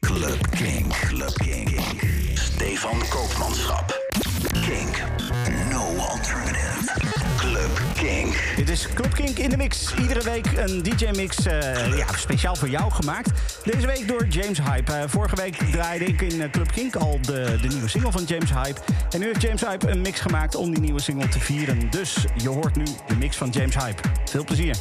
Club Kink. Club Kink. Stefan Koopmanschap. Kink. No alternative. Club Kink. Dit is Club Kink in de mix. Iedere week een DJ-mix uh, ja, speciaal voor jou gemaakt. Deze week door James Hype. Uh, vorige week draaide ik in uh, Club Kink al de, de nieuwe single van James Hype. En nu heeft James Hype een mix gemaakt om die nieuwe single te vieren. Dus je hoort nu de mix van James Hype. Veel plezier.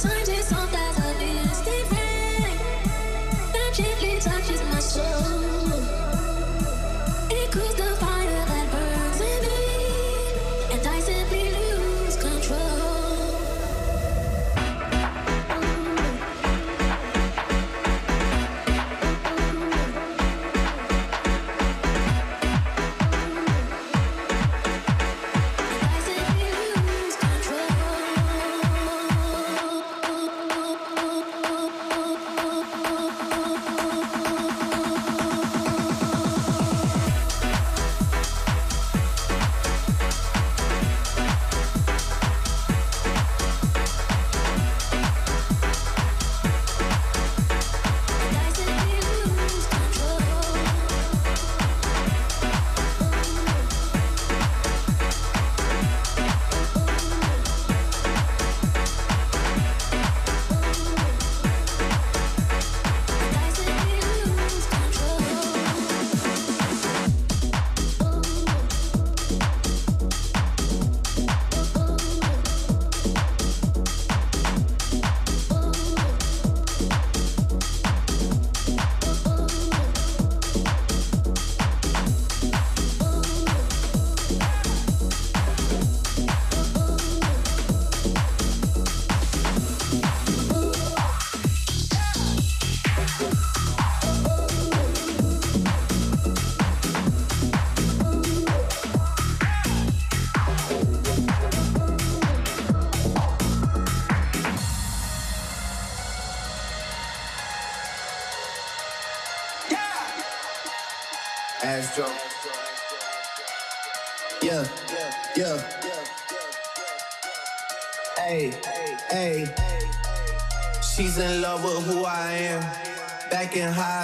Sometimes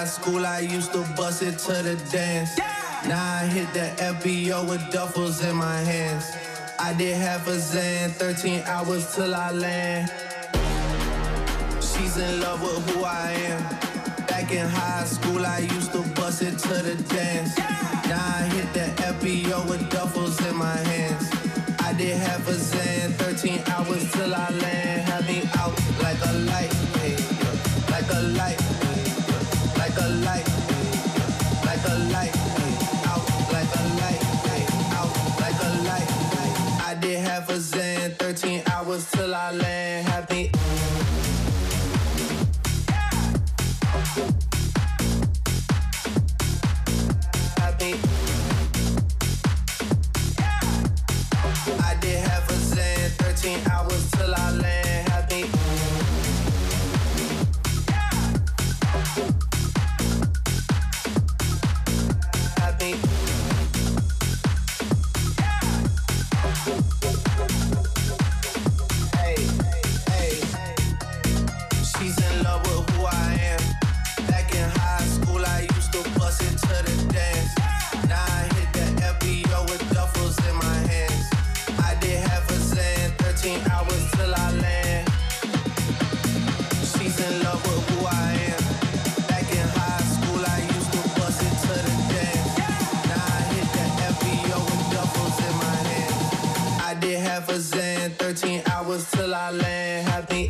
school, I used to bust it to the dance. Now I hit the FBO with duffels in my hands. I did half a Zan, 13 hours till I land. She's in love with who I am. Back in high school, I used to bust it to the dance. Now I hit the FBO with duffels in my hands. I did half a Zan, 13 hours till I land. Had me out like a light, like a light like a light, like a light, out like a light, out like a light. I did half a Zan, half a Zan. 13 hours till I land. Have me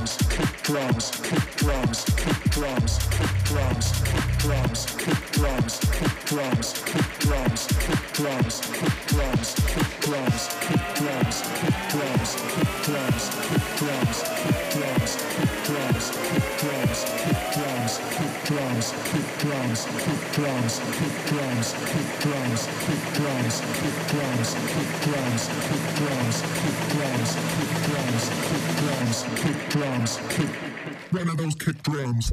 drums, kick drums, kick drums, kick drums, kick drums, kick drums. kick drums.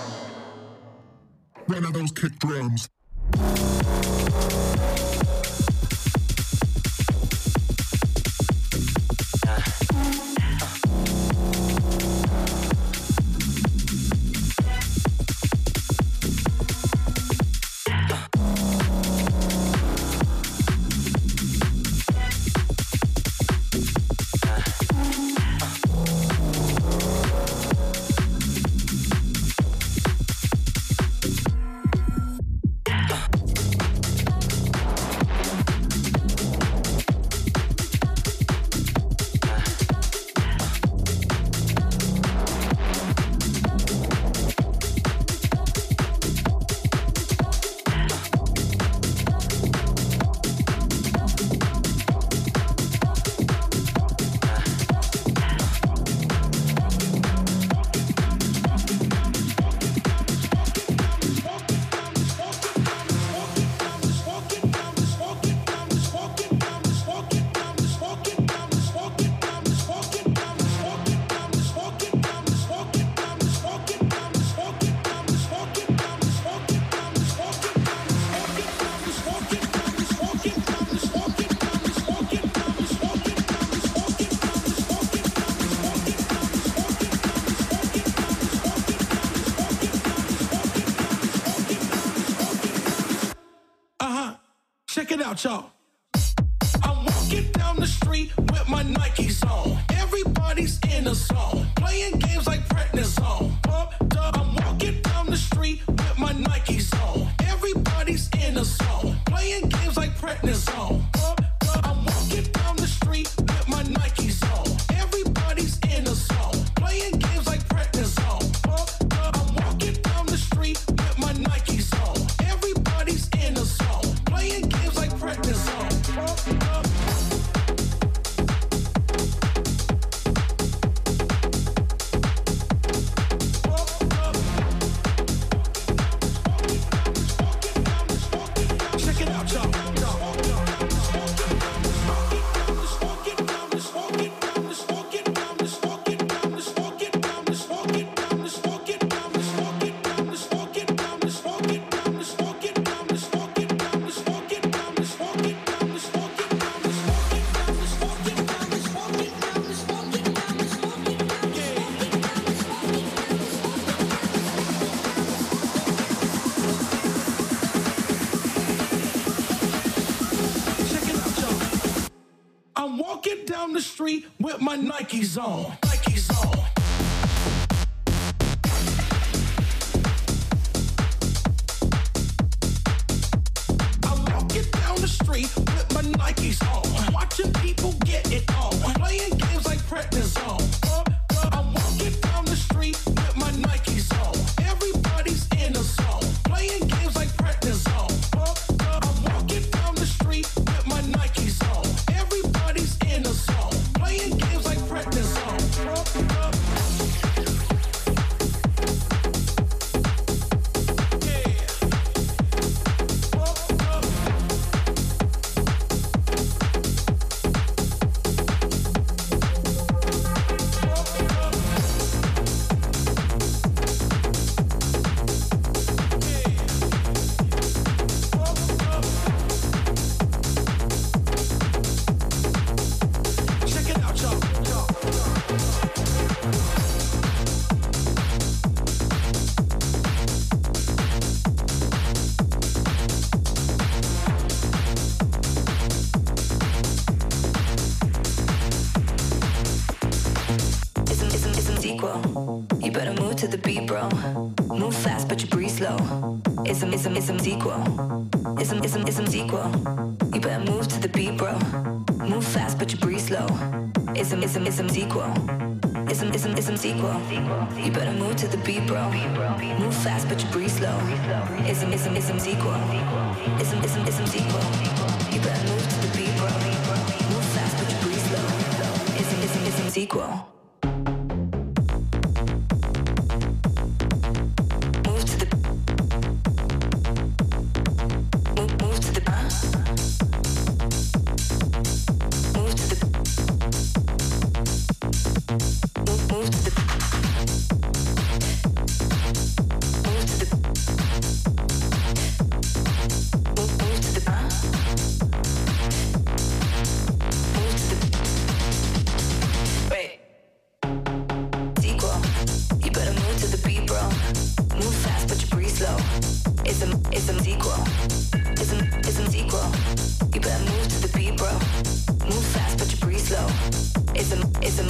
one of those kick drums. show. I'm walking down the street with my Nikes on. Everybody's in the zone, playing games like prednisone. Pumped up. I'm walking down the street with my Nikes on. Everybody's in the zone, playing games like prednisone. Pumped up. I'm walking down the street with my though. Ism, ism, ism's equal. Ism, ism, ism's equal. You better move to the beat. Move fast, but you breathe slow. Ism, ism, ism's equal.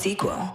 sequel.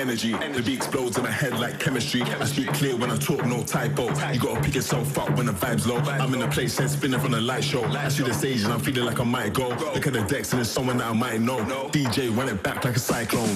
Energy. The beat explodes in my head like chemistry. I speak clear when I talk, no typo. You gotta pick yourself up when the vibe's low. I'm in a place that's spinning from the light show. I see the stage and I'm feeling like I might go. Look at the decks and there's someone that I might know. DJ run it back like a cyclone.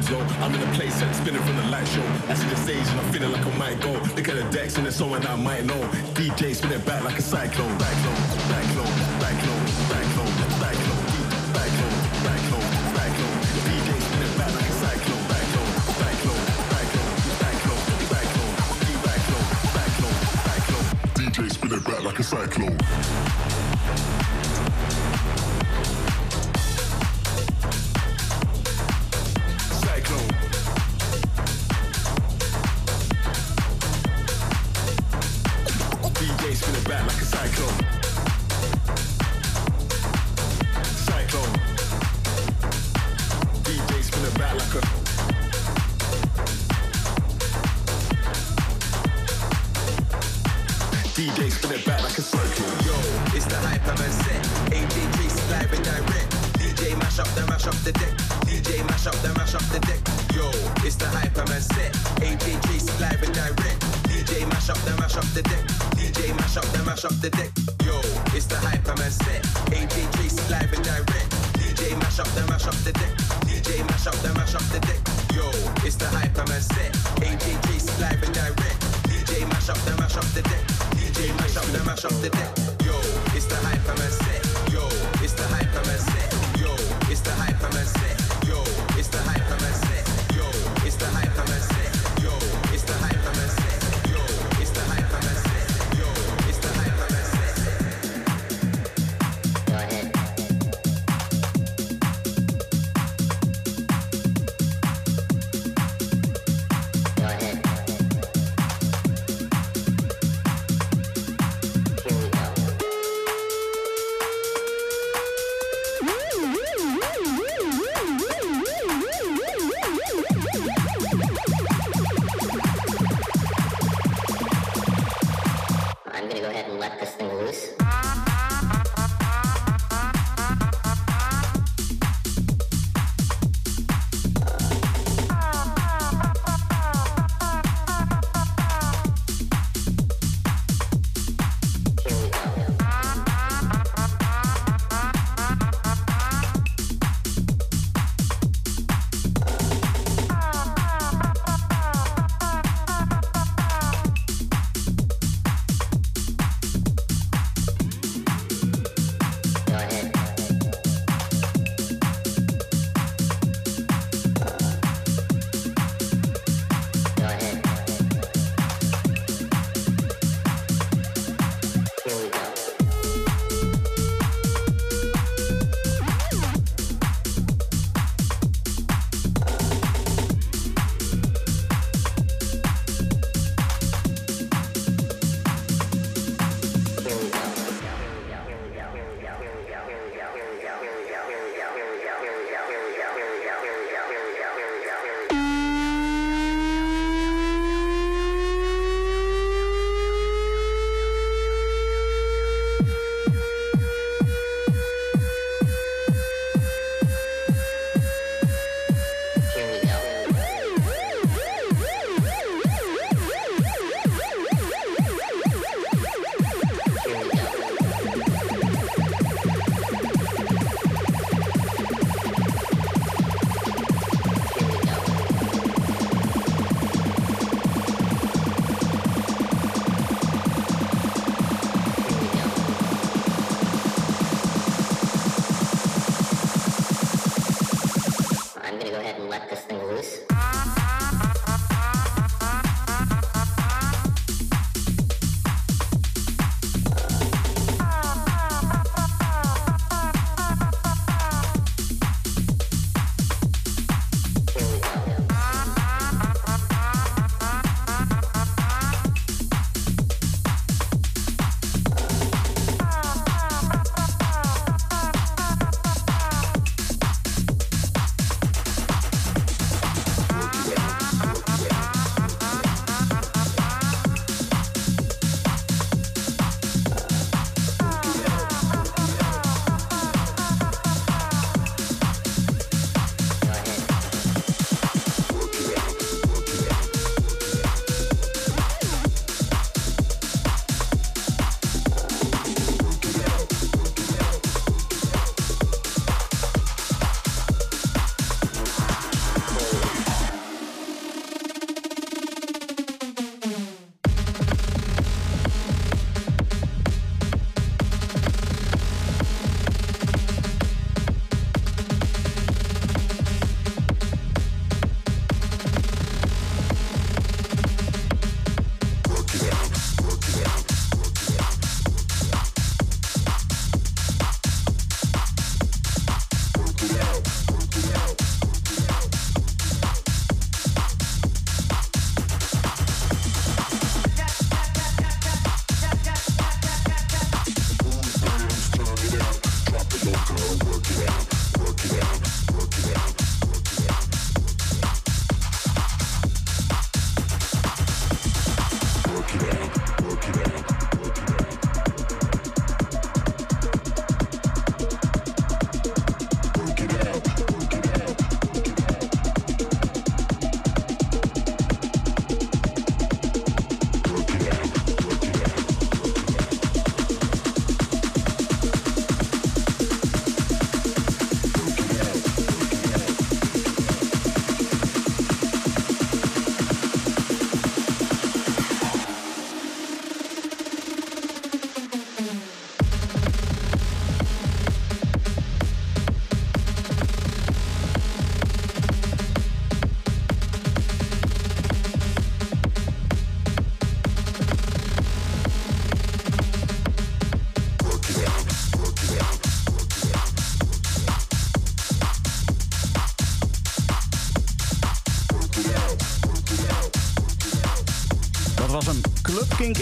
vibes. I'm in a place that's spinning from the light show. I see the stage and I'm feeling like I might go. Look at the decks and there's someone I might know. DJ spinning back like a cyclone. Cyclone, cyclone.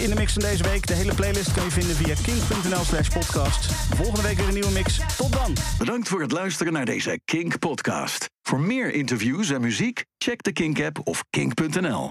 In de mix van deze week. De hele playlist kan je vinden via kink.nl slash podcast. Volgende week weer een nieuwe mix. Tot dan. Bedankt voor het luisteren naar deze Kink podcast. Voor meer interviews en muziek, check de Kink app of kink.nl.